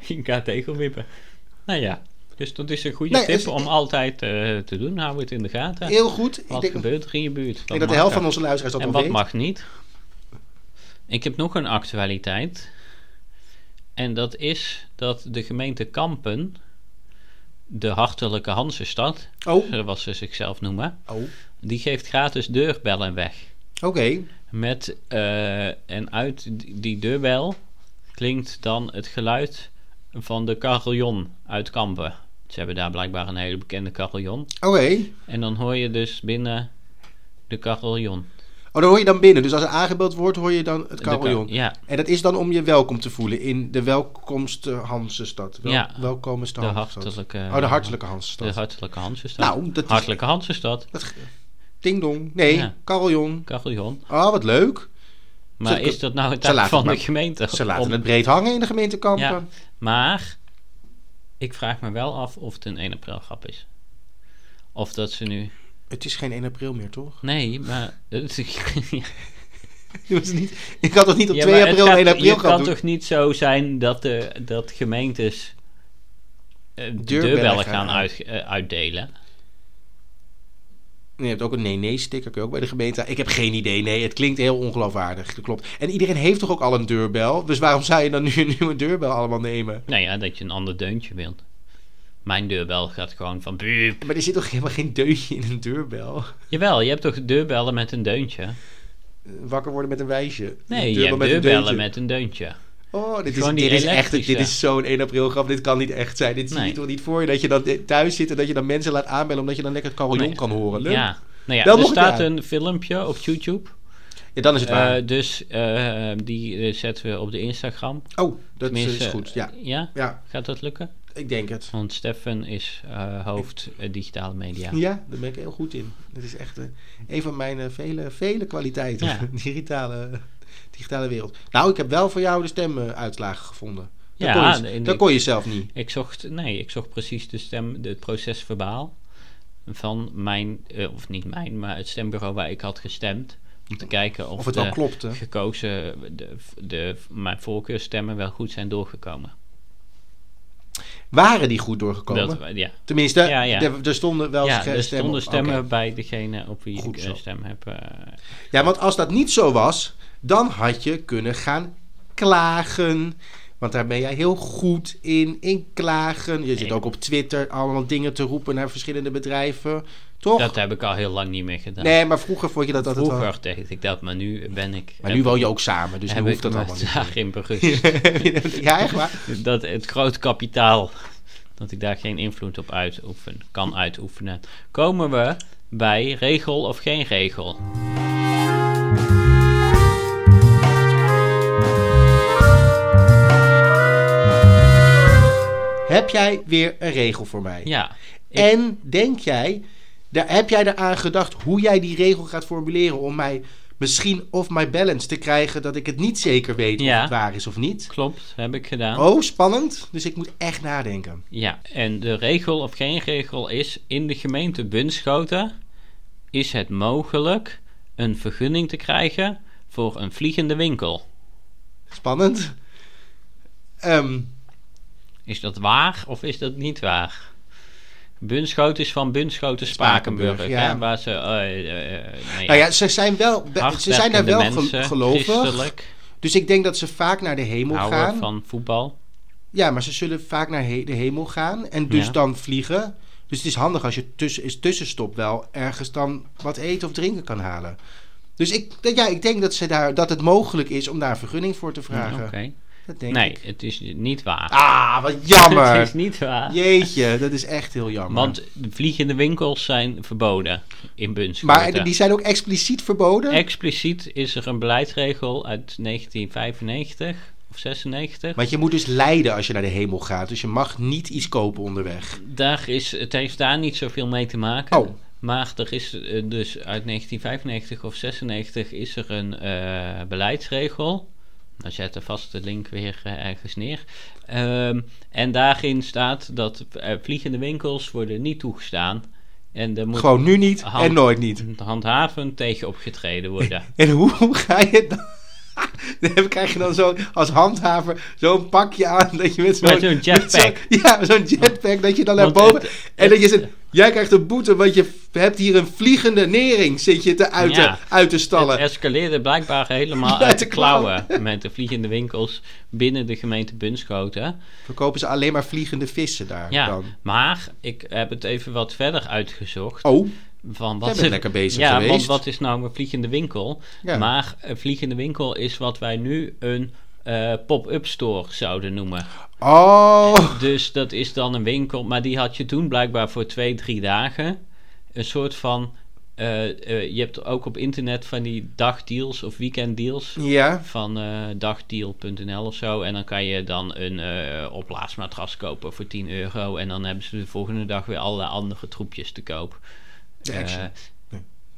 Speaker 1: Je gaat tegelwippen. Nou ja, dus dat is een goede
Speaker 2: Nee,
Speaker 1: tip
Speaker 2: dus-
Speaker 1: om altijd eh, te doen. Hou het in de gaten.
Speaker 2: Heel goed. Ik
Speaker 1: Wat
Speaker 2: denk, ik
Speaker 1: gebeurt er in je buurt?
Speaker 2: denk dat de helft van onze luisteraars dat
Speaker 1: En wat
Speaker 2: weet.
Speaker 1: mag niet? Ik heb nog een actualiteit. En dat is dat de gemeente Kampen, de hartelijke Hansestad,
Speaker 2: Oh,
Speaker 1: zoals ze zichzelf noemen,
Speaker 2: oh.
Speaker 1: Die geeft gratis deurbellen weg.
Speaker 2: Oké.
Speaker 1: Met, eh, en uit die- deurbel klinkt dan het geluid van de carillon uit Kampen. Ze hebben daar blijkbaar een hele bekende carillon.
Speaker 2: Oké.
Speaker 1: En dan hoor je dus binnen de carillon.
Speaker 2: Oh, dan hoor je dan binnen. Dus als er aangebeld wordt, hoor je dan het
Speaker 1: De
Speaker 2: carillon.
Speaker 1: ka- ja,
Speaker 2: En dat is dan om je welkom te voelen in de welkomste Hansestad. Wel,
Speaker 1: Ja,
Speaker 2: welkomste
Speaker 1: de
Speaker 2: Hansestad.
Speaker 1: hartelijke...
Speaker 2: Oh, de hartelijke
Speaker 1: De
Speaker 2: Hansestad.
Speaker 1: hartelijke Hansestad.
Speaker 2: Nou, dat is...
Speaker 1: Hartelijke Hansestad.
Speaker 2: Dat, ding dong. Nee,
Speaker 1: Ja.
Speaker 2: carillon.
Speaker 1: Carillon.
Speaker 2: Oh, wat leuk.
Speaker 1: Maar is dat nou het taak van
Speaker 2: het
Speaker 1: de gemeente?
Speaker 2: Ze laten
Speaker 1: om-
Speaker 2: het breed hangen in de gemeente Kampen.
Speaker 1: Ja. Maar ik vraag me wel af of het een 1 april grap is. Of dat ze nu...
Speaker 2: Het is geen 1 april meer, toch?
Speaker 1: Nee, maar... het-
Speaker 2: Het was niet, ik had toch niet op
Speaker 1: Ja,
Speaker 2: 2
Speaker 1: maar het
Speaker 2: april
Speaker 1: gaat-
Speaker 2: 1 april gaan
Speaker 1: kan
Speaker 2: doen?
Speaker 1: toch niet zo zijn dat, de, dat gemeentes de
Speaker 2: Deurbellen
Speaker 1: deurbellen
Speaker 2: gaan
Speaker 1: gaan
Speaker 2: uit-
Speaker 1: uit, eh, uitdelen?
Speaker 2: Je hebt ook een nee-nee-sticker, kun je ook bij de gemeente. Ik heb geen idee, nee, het klinkt heel ongeloofwaardig. Dat klopt. En iedereen heeft toch ook al een deurbel? Dus waarom zou je dan nu een nieuwe deurbel allemaal nemen?
Speaker 1: Nou ja, dat je een ander deuntje wilt. Mijn deurbel gaat gewoon van... buup.
Speaker 2: Maar er zit toch helemaal geen deuntje in een deurbel?
Speaker 1: Jawel, je hebt toch deurbellen met een deuntje?
Speaker 2: Wakker worden met een wijsje.
Speaker 1: Nee,
Speaker 2: Een
Speaker 1: je hebt
Speaker 2: met een
Speaker 1: deurbellen met een deuntje.
Speaker 2: Oh, dit is, dit is echt dit is zo'n 1 april grap. Dit kan niet echt zijn. Dit zie je
Speaker 1: Nee.
Speaker 2: toch niet voor je dat je dan thuis zit en dat je dan mensen laat aanbellen omdat je dan lekker het carillon
Speaker 1: Nee.
Speaker 2: kan horen. Leuk.
Speaker 1: Ja, nou ja, er staat een filmpje op YouTube.
Speaker 2: Ja, dan is het waar.
Speaker 1: Eh, dus eh, die eh, zetten we op de Instagram.
Speaker 2: oh, dat is,
Speaker 1: Tenminste,
Speaker 2: is goed. Ja.
Speaker 1: Ja?
Speaker 2: ja,
Speaker 1: Gaat dat lukken?
Speaker 2: ik denk het.
Speaker 1: Want Stefan is hoofd digitale media.
Speaker 2: Ja, daar ben ik heel goed in. Dat is echt een van mijn vele, vele kwaliteiten.
Speaker 1: Ja.
Speaker 2: digitale, digitale wereld. Nou, ik heb wel voor jou de stemuitslagen gevonden. Dat,
Speaker 1: Ja,
Speaker 2: kon je, dat kon je zelf niet.
Speaker 1: Ik zocht, nee, ik zocht precies de stem, het proces verbaal van mijn, eh, of niet mijn, maar het stembureau waar ik had gestemd. Om te kijken of,
Speaker 2: Of het
Speaker 1: de
Speaker 2: wel klopte.
Speaker 1: gekozen, de, de, mijn voorkeurstemmen wel goed zijn doorgekomen.
Speaker 2: Waren die goed doorgekomen?
Speaker 1: Dat, ja,
Speaker 2: Tenminste,
Speaker 1: Ja, ja.
Speaker 2: Er, er stonden wel
Speaker 1: ja er stonden stemmen bij degene op wie
Speaker 2: Goed
Speaker 1: ik
Speaker 2: zo.
Speaker 1: een stem heb. eh,
Speaker 2: Ja, want als dat niet zo was, dan had je kunnen gaan klagen. Want daar ben jij heel goed in, in klagen. Je zit ook op Twitter allemaal dingen te roepen naar verschillende bedrijven. Toch?
Speaker 1: Dat heb ik al heel lang niet meer gedaan.
Speaker 2: Nee, maar vroeger vond je dat altijd.
Speaker 1: Vroeger deed ik dat, maar nu ben ik...
Speaker 2: Maar nu woon je ook samen, dus nu hoeft dat allemaal niet.
Speaker 1: daarin berust.
Speaker 2: ja, echt waar?
Speaker 1: dat het groot kapitaal, dat ik daar geen invloed op uitoefen, kan uitoefenen. Komen we bij regel of geen regel?
Speaker 2: Heb jij weer een regel voor mij?
Speaker 1: Ja, ik-
Speaker 2: En denk jij, daar, heb jij eraan gedacht hoe jij die regel gaat formuleren om mij misschien off my balance te krijgen dat ik het niet zeker weet of het waar is of niet?
Speaker 1: klopt, heb ik gedaan.
Speaker 2: Oh, spannend. Dus ik moet echt nadenken.
Speaker 1: Ja, en de regel of geen regel is: in de gemeente Bunschoten is het mogelijk een vergunning te krijgen voor een vliegende winkel.
Speaker 2: Spannend. Ehm,
Speaker 1: Is dat waar of is dat niet waar? Bunschoten is van Bunschoten Spakenburg,
Speaker 2: Spakenburg, ja.
Speaker 1: hè, waar ze. eh, nee,
Speaker 2: nou ja, ze zijn, wel, ze zijn daar wel
Speaker 1: mensen,
Speaker 2: gelovig.
Speaker 1: christelijk,
Speaker 2: Dus ik denk dat ze vaak naar de hemel
Speaker 1: houden
Speaker 2: gaan.
Speaker 1: van voetbal.
Speaker 2: Ja, maar ze zullen vaak naar he- de hemel gaan en dus
Speaker 1: Ja.
Speaker 2: dan vliegen. Dus het is handig als je tussen, is tussenstop wel ergens dan wat eten of drinken kan halen. Dus ik, ja, ik denk dat, ze daar, dat het mogelijk is om daar een vergunning voor te vragen.
Speaker 1: Oké.
Speaker 2: Dat denk
Speaker 1: Nee,
Speaker 2: ik.
Speaker 1: het is niet waar.
Speaker 2: Ah, wat
Speaker 1: het
Speaker 2: jammer.
Speaker 1: is niet waar.
Speaker 2: Jeetje, dat is echt heel jammer.
Speaker 1: Want de vliegende winkels zijn verboden in Bunschoten.
Speaker 2: maar die zijn ook expliciet verboden?
Speaker 1: Expliciet is er een beleidsregel uit 1995 of 96.
Speaker 2: Want je moet dus lijden als je naar de hemel gaat. Dus je mag niet iets kopen onderweg.
Speaker 1: Daar is, het heeft daar niet zoveel mee te maken.
Speaker 2: Oh.
Speaker 1: Maar er is eh, dus uit 1995 of 96 is er een eh, beleidsregel. Dan zet de link weer eh, ergens neer. Ehm, en daarin staat dat eh, vliegende winkels worden niet toegestaan. En er moet
Speaker 2: Gewoon nu niet
Speaker 1: hand-
Speaker 2: en nooit niet.
Speaker 1: handhavend tegen opgetreden worden.
Speaker 2: En hoe, hoe ga je dan... Dan krijg je dan zo als handhaver zo'n pakje aan dat je met zo'n...
Speaker 1: Jetpack.
Speaker 2: ja, zo'n jetpack dat je dan naar
Speaker 1: Want
Speaker 2: boven...
Speaker 1: het-
Speaker 2: en dat je zegt, jij krijgt een boete, want je hebt hier een vliegende nering zit je te uit,
Speaker 1: Ja.
Speaker 2: te, uit te stallen.
Speaker 1: Het escaleerde blijkbaar helemaal uit
Speaker 2: de
Speaker 1: de klauwen met de vliegende winkels binnen de gemeente Bunschoten.
Speaker 2: Verkopen ze alleen maar vliegende vissen daar
Speaker 1: Ja,
Speaker 2: dan?
Speaker 1: maar ik heb het even wat verder uitgezocht.
Speaker 2: Oh,
Speaker 1: van
Speaker 2: jij
Speaker 1: wat
Speaker 2: bent lekker bezig
Speaker 1: ja,
Speaker 2: geweest.
Speaker 1: want wat is nou een vliegende winkel?
Speaker 2: Ja.
Speaker 1: Maar een vliegende winkel is wat wij nu een eh, pop-up store zouden noemen.
Speaker 2: Oh,
Speaker 1: Dus dat is dan een winkel, maar die had je toen blijkbaar voor twee, drie dagen. Een soort van. eh, eh, je hebt ook op internet van die dagdeals of weekenddeals.
Speaker 2: ja.
Speaker 1: Van dagdeal.nl of zo. En dan kan je dan een opblaasmatras kopen voor 10 euro. En dan hebben ze de volgende dag weer allerlei andere troepjes te koop.
Speaker 2: De
Speaker 1: Eh,
Speaker 2: action.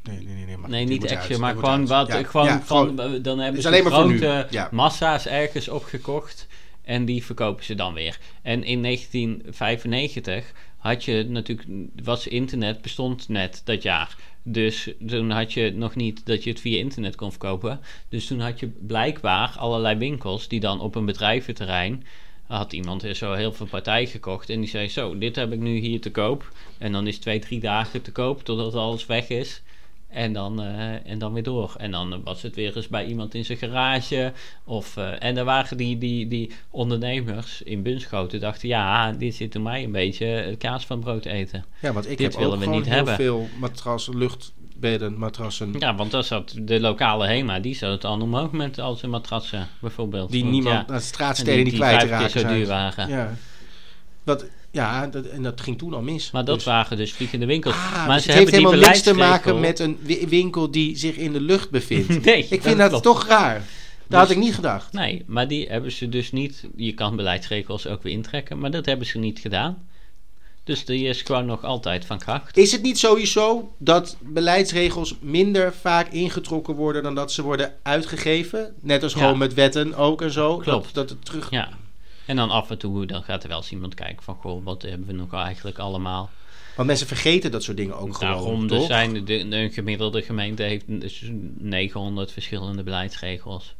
Speaker 2: Nee, nee, nee. nee, maar
Speaker 1: nee, niet action,
Speaker 2: uit,
Speaker 1: maar gewoon wat.
Speaker 2: Ja,
Speaker 1: gewoon
Speaker 2: ja,
Speaker 1: van,
Speaker 2: gewoon-
Speaker 1: dan hebben ze grote
Speaker 2: ja.
Speaker 1: massa's ergens opgekocht. En die verkopen ze dan weer. En in 1995 had je natuurlijk, was internet bestond net dat jaar. Dus toen had je nog niet dat je het via internet kon verkopen. Dus toen had je blijkbaar allerlei winkels die dan op een bedrijventerrein had iemand er zo heel veel partijen gekocht. En die zei: Zo, dit heb ik nu hier te koop. En dan is twee, drie dagen te koop totdat alles weg is. En dan, eh, en dan weer door. En dan was het weer eens bij iemand in zijn garage. Of, eh, en er waren die, die, die ondernemers in Bunschoten dachten... ja, dit zit er mij een beetje het kaas van brood eten.
Speaker 2: Ja, want ik
Speaker 1: Dit
Speaker 2: heb
Speaker 1: willen
Speaker 2: ook
Speaker 1: we
Speaker 2: gewoon
Speaker 1: niet
Speaker 2: heel
Speaker 1: hebben.
Speaker 2: veel matrassen, luchtbedden, matrassen.
Speaker 1: Ja, want dat zat de lokale HEMA, die zat het al omhoog met al zijn matrassen bijvoorbeeld.
Speaker 2: die
Speaker 1: Want
Speaker 2: niemand
Speaker 1: ja,
Speaker 2: naar de
Speaker 1: en
Speaker 2: straatsteden niet kwijt raken
Speaker 1: zo duur waren.
Speaker 2: Ja, dat, ja dat, en dat ging toen al mis.
Speaker 1: Maar dat
Speaker 2: Dus-
Speaker 1: waren dus vliegende winkels.
Speaker 2: Ah,
Speaker 1: maar
Speaker 2: dus
Speaker 1: ze
Speaker 2: het heeft
Speaker 1: hebben die
Speaker 2: helemaal niks te maken met een wi- winkel die zich in de lucht bevindt.
Speaker 1: Nee,
Speaker 2: ik vind dat toch raar. Dat had ik niet gedacht.
Speaker 1: Nee, maar die hebben ze dus niet. Je kan beleidsregels ook weer intrekken, maar dat hebben ze niet gedaan. Dus die is gewoon nog altijd van kracht.
Speaker 2: Is het niet sowieso dat beleidsregels minder vaak ingetrokken worden dan dat ze worden uitgegeven? Net als
Speaker 1: Ja.
Speaker 2: gewoon met wetten ook en zo.
Speaker 1: Klopt.
Speaker 2: Dat, dat het terug...
Speaker 1: Ja. En dan af en toe dan gaat er wel eens iemand kijken van... Goh, wat hebben we nog eigenlijk allemaal?
Speaker 2: Want mensen vergeten dat soort dingen ook gewoon,
Speaker 1: Daarom, zijn de, een gemiddelde gemeente heeft dus 900 verschillende beleidsregels.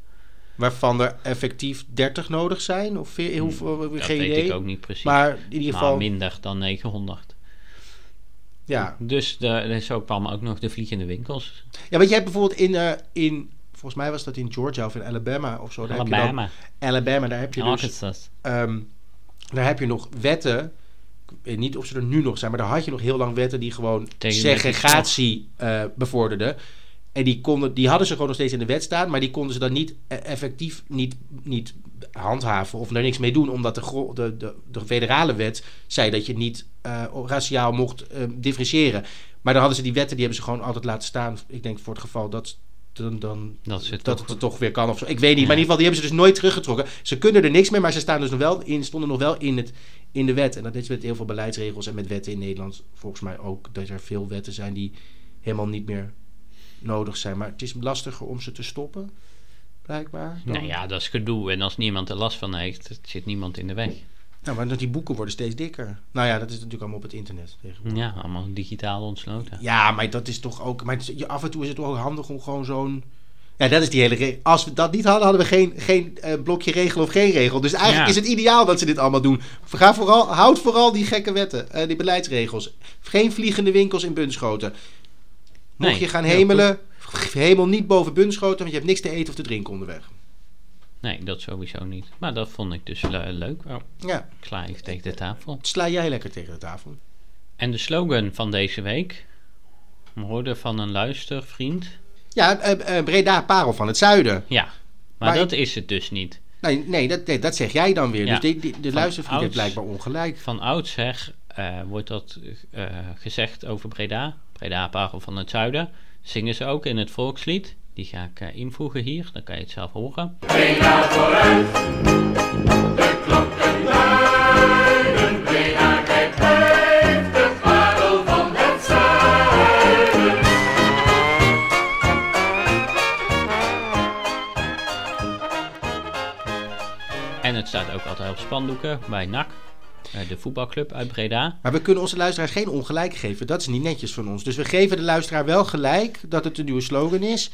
Speaker 2: Waarvan er effectief 30 nodig zijn? Of veer- hoeveel,
Speaker 1: Dat
Speaker 2: geen
Speaker 1: weet
Speaker 2: idee.
Speaker 1: ik ook niet precies.
Speaker 2: Maar in ieder
Speaker 1: Maar
Speaker 2: geval,
Speaker 1: minder dan 900.
Speaker 2: ja.
Speaker 1: Dus de, er is ook, kwamen ook nog de vliegende winkels.
Speaker 2: Ja, want je hebt bijvoorbeeld in, eh, in, volgens mij was dat in Georgia of in Alabama of zo. Daar Heb je
Speaker 1: Alabama.
Speaker 2: dan, Alabama, daar heb je dus, ehm, daar heb je nog wetten Ik weet niet of ze er nu nog zijn, maar daar had je nog heel lang wetten die gewoon
Speaker 1: Tegen
Speaker 2: segregatie eh, bevorderden. En die, konden, die hadden ze gewoon nog steeds in de wet staan, maar die konden ze dan niet eh, effectief niet, niet handhaven of daar niks mee doen, omdat de, de, de, de federale wet zei dat je niet eh, raciaal mocht eh, differentiëren. Maar dan hadden ze die wetten, die hebben ze gewoon altijd laten staan. Ik denk voor het geval dat, dan, dan,
Speaker 1: Dat
Speaker 2: dat
Speaker 1: toch-
Speaker 2: het er toch weer kan of zo. Ik weet niet,
Speaker 1: Ja.
Speaker 2: maar in ieder geval, die hebben ze dus nooit teruggetrokken. Ze kunnen er niks mee, maar ze staan dus nog wel in, stonden nog wel in, het, in de wet. En dat is met heel veel beleidsregels en met wetten in Nederland volgens mij ook. Dat er veel wetten zijn die helemaal niet meer nodig zijn. Maar het is lastiger om ze te stoppen, blijkbaar. dan-
Speaker 1: Nou ja, dat is gedoe. En als niemand er last van heeft, zit niemand in de weg.
Speaker 2: Nou, maar dat die boeken worden steeds dikker. Nou ja, dat is natuurlijk allemaal op het internet tegenwoordig.
Speaker 1: Ja, allemaal digitaal ontsloten.
Speaker 2: Ja, maar dat is toch ook. Maar is- af en toe is het ook handig om gewoon zo'n. Ja, dat is die hele regel. Als we dat niet hadden, hadden we geen, geen eh, blokje regel of geen regel. Dus eigenlijk
Speaker 1: Ja.
Speaker 2: is het ideaal dat ze dit allemaal doen. Ga vooral, houd vooral die gekke wetten, eh, die beleidsregels. Geen vliegende winkels in Bunschoten. Mocht
Speaker 1: Nee,
Speaker 2: je gaan hemelen, hemel niet boven Bunschoten, want je hebt niks te eten of te drinken onderweg.
Speaker 1: Nee, dat sowieso niet. Maar dat vond ik dus le- leuk. Oh,
Speaker 2: Ja,
Speaker 1: ik sla even tegen de tafel.
Speaker 2: sla jij lekker tegen de tafel.
Speaker 1: En de slogan van deze week. We hoorden van een luistervriend.
Speaker 2: Ja, eh, eh, Breda, parel van het zuiden.
Speaker 1: Ja, maar,
Speaker 2: Maar
Speaker 1: dat is het dus niet.
Speaker 2: Nee, nee, dat, nee, dat zeg jij dan weer.
Speaker 1: Ja.
Speaker 2: Dus die, die, de
Speaker 1: Van
Speaker 2: luistervriend heeft
Speaker 1: ouds-
Speaker 2: blijkbaar ongelijk.
Speaker 1: Van oudsher eh, wordt dat gezegd over Breda. Breda, Parel van het Zuiden. Zingen ze ook in het volkslied. Die ga ik eh, invoegen hier, dan kan je het zelf horen. En het staat ook altijd op spandoeken bij NAC, de voetbalclub uit Breda.
Speaker 2: Maar we kunnen onze luisteraars geen ongelijk geven. Dat is niet netjes van ons. Dus we geven de luisteraar wel gelijk dat het een nieuwe slogan is.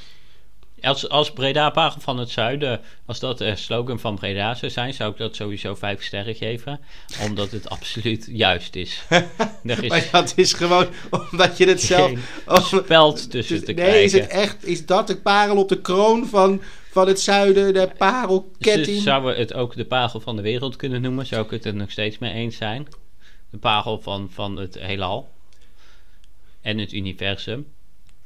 Speaker 1: Als, als Breda Parel van het Zuiden, als dat de slogan van Breda zou zijn, zou ik dat sowieso vijf sterren geven. Omdat het absoluut juist is. Is
Speaker 2: Maar dat is gewoon omdat je het zelf...
Speaker 1: speld tussen
Speaker 2: Dus-
Speaker 1: te
Speaker 2: nee,
Speaker 1: krijgen.
Speaker 2: is het echt... Is dat de parel op de kroon van, van het zuiden? De parelketting?
Speaker 1: zouden het ook de parel van de wereld kunnen noemen. Zou ik het er nog steeds mee eens zijn. De parel van, van het heelal. En het universum.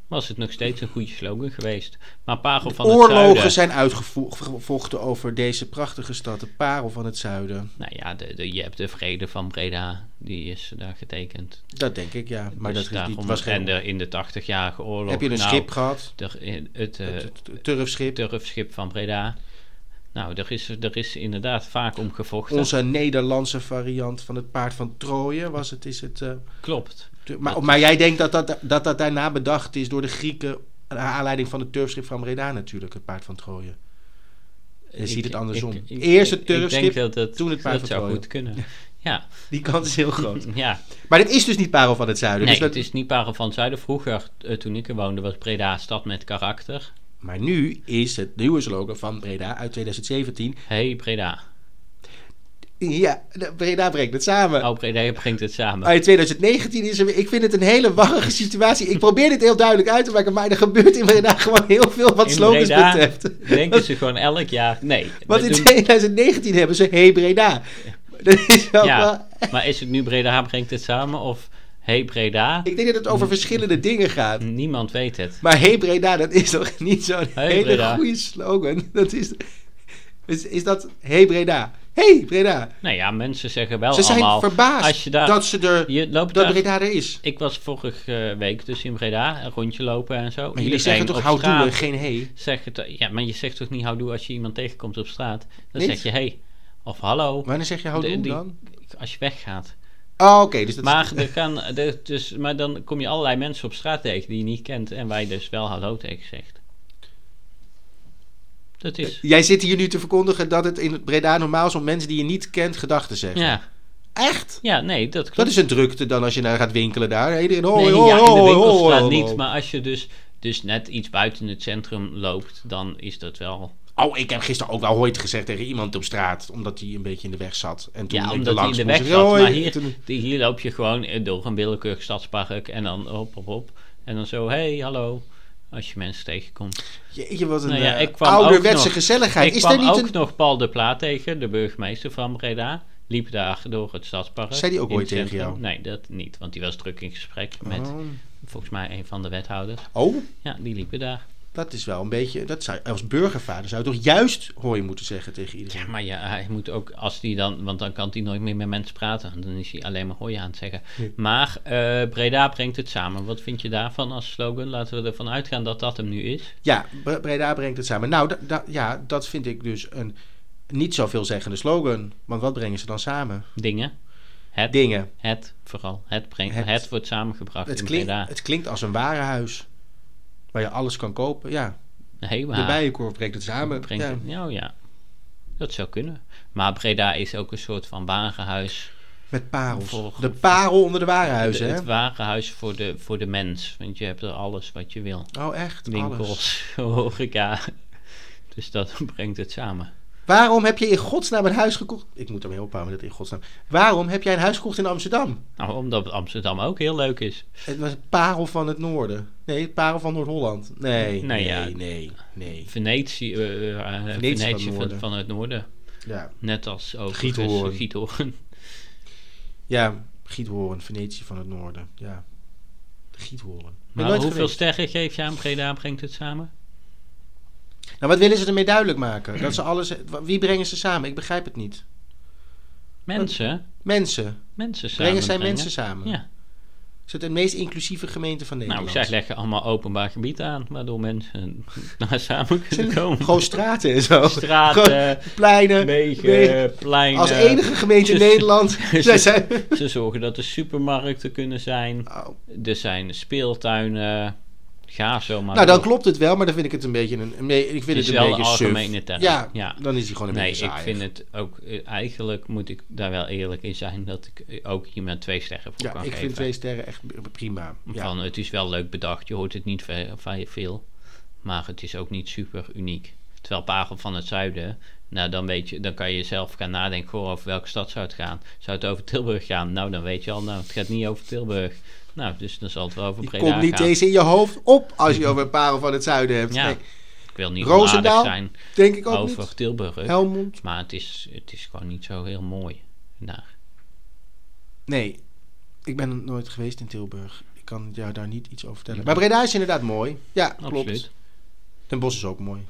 Speaker 1: Was het nog steeds een goede slogan geweest. Maar parel van het
Speaker 2: Oorlogen
Speaker 1: zuiden...
Speaker 2: zijn uitgevochten over deze prachtige stad. De parel van het zuiden.
Speaker 1: Nou ja, de, de, je hebt de vrede van Breda. Die is daar getekend.
Speaker 2: Dat denk ik, ja. Maar
Speaker 1: Dus
Speaker 2: dat is niet,
Speaker 1: daarom-
Speaker 2: was geen...
Speaker 1: En de, in de 80-jarige oorlog...
Speaker 2: Heb je een
Speaker 1: nou,
Speaker 2: schip gehad?
Speaker 1: in het eh,
Speaker 2: Het het turfschip.
Speaker 1: turfschip van Breda. Nou, er is, er is inderdaad vaak om gevochten.
Speaker 2: Onze Nederlandse variant van het paard van Troje was het. Is het eh,
Speaker 1: Klopt.
Speaker 2: Maar,
Speaker 1: Dat
Speaker 2: maar jij denkt dat dat, dat dat daarna bedacht is door de Grieken... Naar aanleiding van het turfschip van Breda natuurlijk, het paard van Troje. Je ziet het andersom. Eerst het
Speaker 1: ik- ik
Speaker 2: turfschip,
Speaker 1: denk dat het,
Speaker 2: toen het paard
Speaker 1: dat
Speaker 2: van
Speaker 1: zou
Speaker 2: Troje.
Speaker 1: goed kunnen. Ja,
Speaker 2: Die kans is heel groot.
Speaker 1: ja.
Speaker 2: Maar dit is dus niet parel van het zuiden.
Speaker 1: Nee,
Speaker 2: dus dat-
Speaker 1: het is niet Parel van het Zuiden. Vroeger, eh, toen ik er woonde, was Breda een stad met karakter.
Speaker 2: Maar nu is het nieuwe slogan van Breda uit 2017...
Speaker 1: Hey Breda.
Speaker 2: Ja, de- Breda brengt het samen.
Speaker 1: Oh, Breda brengt het samen.
Speaker 2: In 2019 is er... Ik vind het een hele warrige situatie. Ik probeer dit heel duidelijk uit te maken... maar er gebeurt in Breda gewoon heel veel wat slogans betreft.
Speaker 1: denken ze gewoon elk jaar... Nee.
Speaker 2: Want in
Speaker 1: doen-
Speaker 2: 2019 hebben ze Hey Breda. Dat is wel
Speaker 1: Ja,
Speaker 2: wel-
Speaker 1: maar is het nu Breda brengt het samen of Hey Breda?
Speaker 2: Ik denk dat het over verschillende dingen gaat.
Speaker 1: Niemand weet het.
Speaker 2: Maar Hey Breda, dat is toch niet zo'n
Speaker 1: Hey
Speaker 2: hele
Speaker 1: Breda.
Speaker 2: goede slogan? Dat is, is, is dat Hey Breda? Hey Breda.
Speaker 1: Nou ja, mensen zeggen wel
Speaker 2: Ze zijn
Speaker 1: allemaal...
Speaker 2: verbaasd
Speaker 1: als je daar-
Speaker 2: dat, ze er,
Speaker 1: Je loopt
Speaker 2: dat
Speaker 1: daar...
Speaker 2: Breda er is.
Speaker 1: Ik was vorige week dus in Breda, een rondje lopen en zo.
Speaker 2: Maar jullie zeggen toch houdoe geen hey?
Speaker 1: het, ja, maar je zegt toch niet houdoe als je iemand tegenkomt op straat? Dan
Speaker 2: Niet?
Speaker 1: zeg je hey of hallo
Speaker 2: Wanneer zeg je houdoe
Speaker 1: De- die-
Speaker 2: dan?
Speaker 1: als je weggaat.
Speaker 2: Oh, oké. dus dat
Speaker 1: Maar, er kan, er, dus, maar dan kom je allerlei mensen op straat tegen die je niet kent en waar je dus wel hallo tegen zegt. Dat is...
Speaker 2: Jij zit hier nu te verkondigen dat het in Breda normaal is om mensen die je niet kent gedachten zeggen.
Speaker 1: Ja,
Speaker 2: Echt?
Speaker 1: ja, nee, dat klopt.
Speaker 2: Dat is een drukte dan als je naar gaat winkelen daar. Iedereen
Speaker 1: nee, ja, in de winkelstraat
Speaker 2: hoi,
Speaker 1: niet, maar als je dus, dus net iets buiten het centrum loopt, dan is dat wel...
Speaker 2: Oh, ik heb gisteren ook wel hooit gezegd tegen iemand op straat. Omdat hij een beetje in de weg zat. En toen
Speaker 1: Ja, omdat hij in de weg zat. Maar hier, hier loop je gewoon eh, door een willekeurig stadspark en dan hop, hop, hop. En dan zo, hey, hallo. Als je mensen tegenkomt.
Speaker 2: Jeetje, wat een
Speaker 1: Nou ja,
Speaker 2: eh, ouderwetse gezelligheid.
Speaker 1: Ik
Speaker 2: is
Speaker 1: kwam
Speaker 2: er niet
Speaker 1: ook
Speaker 2: een...
Speaker 1: nog Paul de Plaat tegen, de burgemeester van Breda. liep daar door het stadspark.
Speaker 2: Zei die ook ooit tegen jou?
Speaker 1: Nee, dat niet, want die was druk in gesprek met
Speaker 2: Oh.
Speaker 1: volgens mij een van de wethouders.
Speaker 2: oh,
Speaker 1: Ja, die liepen daar.
Speaker 2: Dat is wel een beetje... Dat zou, als burgervader zou je toch juist hooi moeten zeggen tegen iedereen.
Speaker 1: Ja, maar ja, hij moet ook, als die dan, want dan kan hij nooit meer met mensen praten. Dan is hij alleen maar hooi aan het zeggen. Maar eh, Breda brengt het samen. Wat vind je daarvan als slogan? Laten we ervan uitgaan dat dat hem nu is.
Speaker 2: Ja, Bre- Breda brengt het samen. Nou, ja, dat vind ik dus een niet zo veelzeggende slogan. Want wat brengen ze dan samen?
Speaker 1: Dingen. Het,
Speaker 2: Dingen.
Speaker 1: het vooral. Het, brengt,
Speaker 2: Het.
Speaker 1: het. wordt samengebracht
Speaker 2: Het
Speaker 1: in
Speaker 2: klinkt,
Speaker 1: Breda.
Speaker 2: het klinkt als een warenhuis. Waar je alles kan kopen. Ja,
Speaker 1: Hey,
Speaker 2: de bijenkorf brengt het samen.
Speaker 1: brengt
Speaker 2: ja.
Speaker 1: het- ja, ja. Dat zou kunnen. Maar Breda is ook een soort van warenhuis.
Speaker 2: Met parels.
Speaker 1: Voor-
Speaker 2: de parel onder de warenhuizen,
Speaker 1: De-
Speaker 2: hè?
Speaker 1: het warenhuis voor de, voor de mens. Want je hebt er alles wat je wil.
Speaker 2: Oh, echt? Alles.
Speaker 1: winkels, horeca. Dus dat brengt het samen.
Speaker 2: Waarom heb je in godsnaam een huis gekocht? Ik moet ermee ophouden met het in godsnaam. Waarom heb jij een huis gekocht in Amsterdam?
Speaker 1: Nou, omdat Amsterdam ook heel leuk is.
Speaker 2: Het was parel van het noorden. Nee, parel van Noord-Holland. Nee,
Speaker 1: Nee,
Speaker 2: nee,
Speaker 1: ja.
Speaker 2: nee, nee.
Speaker 1: Venetië, eh, eh,
Speaker 2: Venetië van het
Speaker 1: Venetië van, het noorden.
Speaker 2: Ja,
Speaker 1: Net als ook
Speaker 2: Giethoorn.
Speaker 1: Giethoorn.
Speaker 2: ja Giethoorn, Venetië van het noorden. Ja, Giethoorn.
Speaker 1: Maar hoeveel sterren geef je aan Breda brengt het samen?
Speaker 2: Nou, wat willen ze ermee duidelijk maken? Dat ze alles... Wie brengen ze samen? Ik begrijp het niet.
Speaker 1: Mensen.
Speaker 2: Mensen.
Speaker 1: Mensen samen
Speaker 2: Brengen zij mensen samen?
Speaker 1: Ja.
Speaker 2: Is het de meest inclusieve gemeente van
Speaker 1: Nou,
Speaker 2: Nederland?
Speaker 1: zij leggen allemaal openbaar gebied aan, waardoor mensen daar samen kunnen komen.
Speaker 2: Gewoon straten en zo.
Speaker 1: Straten,
Speaker 2: Pleinen.
Speaker 1: wegen,
Speaker 2: wegen.
Speaker 1: pleinen.
Speaker 2: Als enige gemeente in
Speaker 1: Ze-
Speaker 2: Nederland. Zij zijn...
Speaker 1: Ze zorgen dat er supermarkten kunnen zijn.
Speaker 2: Oh.
Speaker 1: Er zijn speeltuinen. Ga zo maar.
Speaker 2: Nou, dan klopt het wel, maar dan vind ik het een beetje een... een ik vind
Speaker 1: Het
Speaker 2: een
Speaker 1: wel
Speaker 2: beetje
Speaker 1: algemene term.
Speaker 2: Ja,
Speaker 1: Ja.
Speaker 2: dan is hij gewoon een
Speaker 1: Nee,
Speaker 2: beetje
Speaker 1: ik
Speaker 2: saai.
Speaker 1: vind het ook... eh, Eigenlijk moet ik daar wel eerlijk in zijn... dat ik eh, ook hier met twee sterren voor
Speaker 2: Ja,
Speaker 1: kan
Speaker 2: ik
Speaker 1: geven.
Speaker 2: vind twee sterren echt prima. Ja.
Speaker 1: Van, het is wel leuk bedacht. Je hoort het niet ve- ve- veel. Maar het is ook niet super uniek. Terwijl Parel van het Zuiden... Nou, dan, weet je, dan kan je zelf gaan nadenken... Goh, over welke stad zou het gaan? Zou het over Tilburg gaan? Nou, dan weet je al... Nou, het gaat niet over Tilburg. Nou, dus dan zal het wel over Breda
Speaker 2: komt niet
Speaker 1: gaan.
Speaker 2: eens in je hoofd op als je over parel van het zuiden hebt.
Speaker 1: Ja.
Speaker 2: Nee,
Speaker 1: Ik wil niet
Speaker 2: Roosendaal?
Speaker 1: zijn
Speaker 2: denk ik ook
Speaker 1: over
Speaker 2: niet.
Speaker 1: Tilburg.
Speaker 2: Helmond?
Speaker 1: Maar het is, het is gewoon niet zo heel mooi daar.
Speaker 2: Nee, ik ben nooit geweest in Tilburg. Ik kan jou daar niet iets over vertellen. Maar Breda is inderdaad mooi. Ja, klopt.
Speaker 1: Absoluut.
Speaker 2: Den Bosch is ook mooi.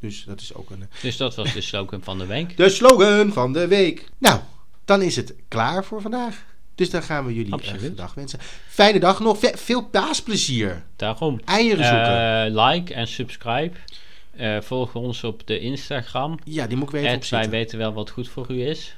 Speaker 2: Dus dat is ook een...
Speaker 1: Dus dat was de slogan van de week.
Speaker 2: De slogan van de week. Nou, dan is het klaar voor vandaag. Dus dan gaan we jullie een dag wensen. Fijne dag nog. Ve- veel paasplezier.
Speaker 1: Daarom.
Speaker 2: Eieren zoeken.
Speaker 1: Eh, like en subscribe. Eh, volg ons op de Instagram.
Speaker 2: ja, die moet ik weer even
Speaker 1: wij weten wel wat goed voor u is.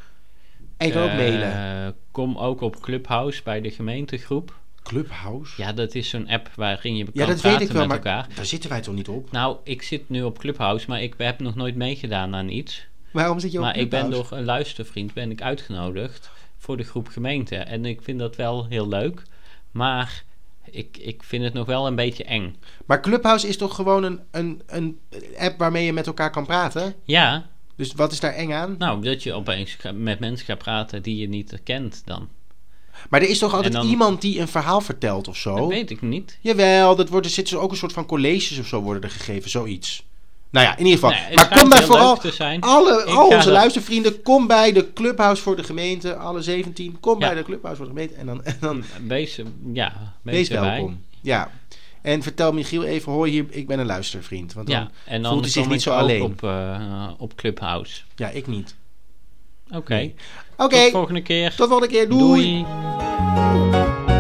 Speaker 2: En je kan ook
Speaker 1: Eh,
Speaker 2: mailen.
Speaker 1: Kom ook op Clubhouse bij de gemeentegroep.
Speaker 2: Clubhouse?
Speaker 1: Ja, dat is zo'n app waarin je
Speaker 2: Ja,
Speaker 1: kan
Speaker 2: dat
Speaker 1: praten
Speaker 2: weet ik wel,
Speaker 1: met
Speaker 2: maar
Speaker 1: elkaar.
Speaker 2: daar zitten wij toch niet op?
Speaker 1: Nou, ik zit nu op Clubhouse, maar ik heb nog nooit meegedaan aan iets.
Speaker 2: Waarom zit je op
Speaker 1: Maar ik ben
Speaker 2: Clubhouse?
Speaker 1: door een luistervriend ben ik uitgenodigd voor de groep gemeente. En ik vind dat wel heel leuk. Maar ik, ik vind het nog wel een beetje eng.
Speaker 2: Maar Clubhouse is toch gewoon een, een, een app waarmee je met elkaar kan praten?
Speaker 1: Ja,
Speaker 2: Dus wat is daar eng aan?
Speaker 1: nou, dat je opeens met mensen gaat praten die je niet kent dan.
Speaker 2: Maar er is toch altijd
Speaker 1: dan-
Speaker 2: iemand die een verhaal vertelt of zo?
Speaker 1: Dat weet ik niet.
Speaker 2: Jawel, dat wordt, er zitten ook een soort van colleges of zo worden er gegeven, zoiets. Nou ja, in ieder geval.
Speaker 1: Nee,
Speaker 2: maar kom daar vooral, alle,
Speaker 1: Ik
Speaker 2: al onze
Speaker 1: dat-
Speaker 2: luistervrienden, kom bij de Clubhouse voor de gemeente, alle 17. Kom
Speaker 1: Ja.
Speaker 2: bij de Clubhouse voor de gemeente en dan, en dan
Speaker 1: Wees, ja, wees,
Speaker 2: welkom. Ja. En vertel Michiel even, hoor hier, ik ben een luistervriend. Want dan,
Speaker 1: Ja, en dan
Speaker 2: voelt hij zich niet zo alleen.
Speaker 1: Op, eh, op Clubhouse.
Speaker 2: ja, ik niet.
Speaker 1: Oké.
Speaker 2: Nee. Oké,
Speaker 1: Tot volgende keer.
Speaker 2: tot volgende keer. Doei.
Speaker 1: Doei.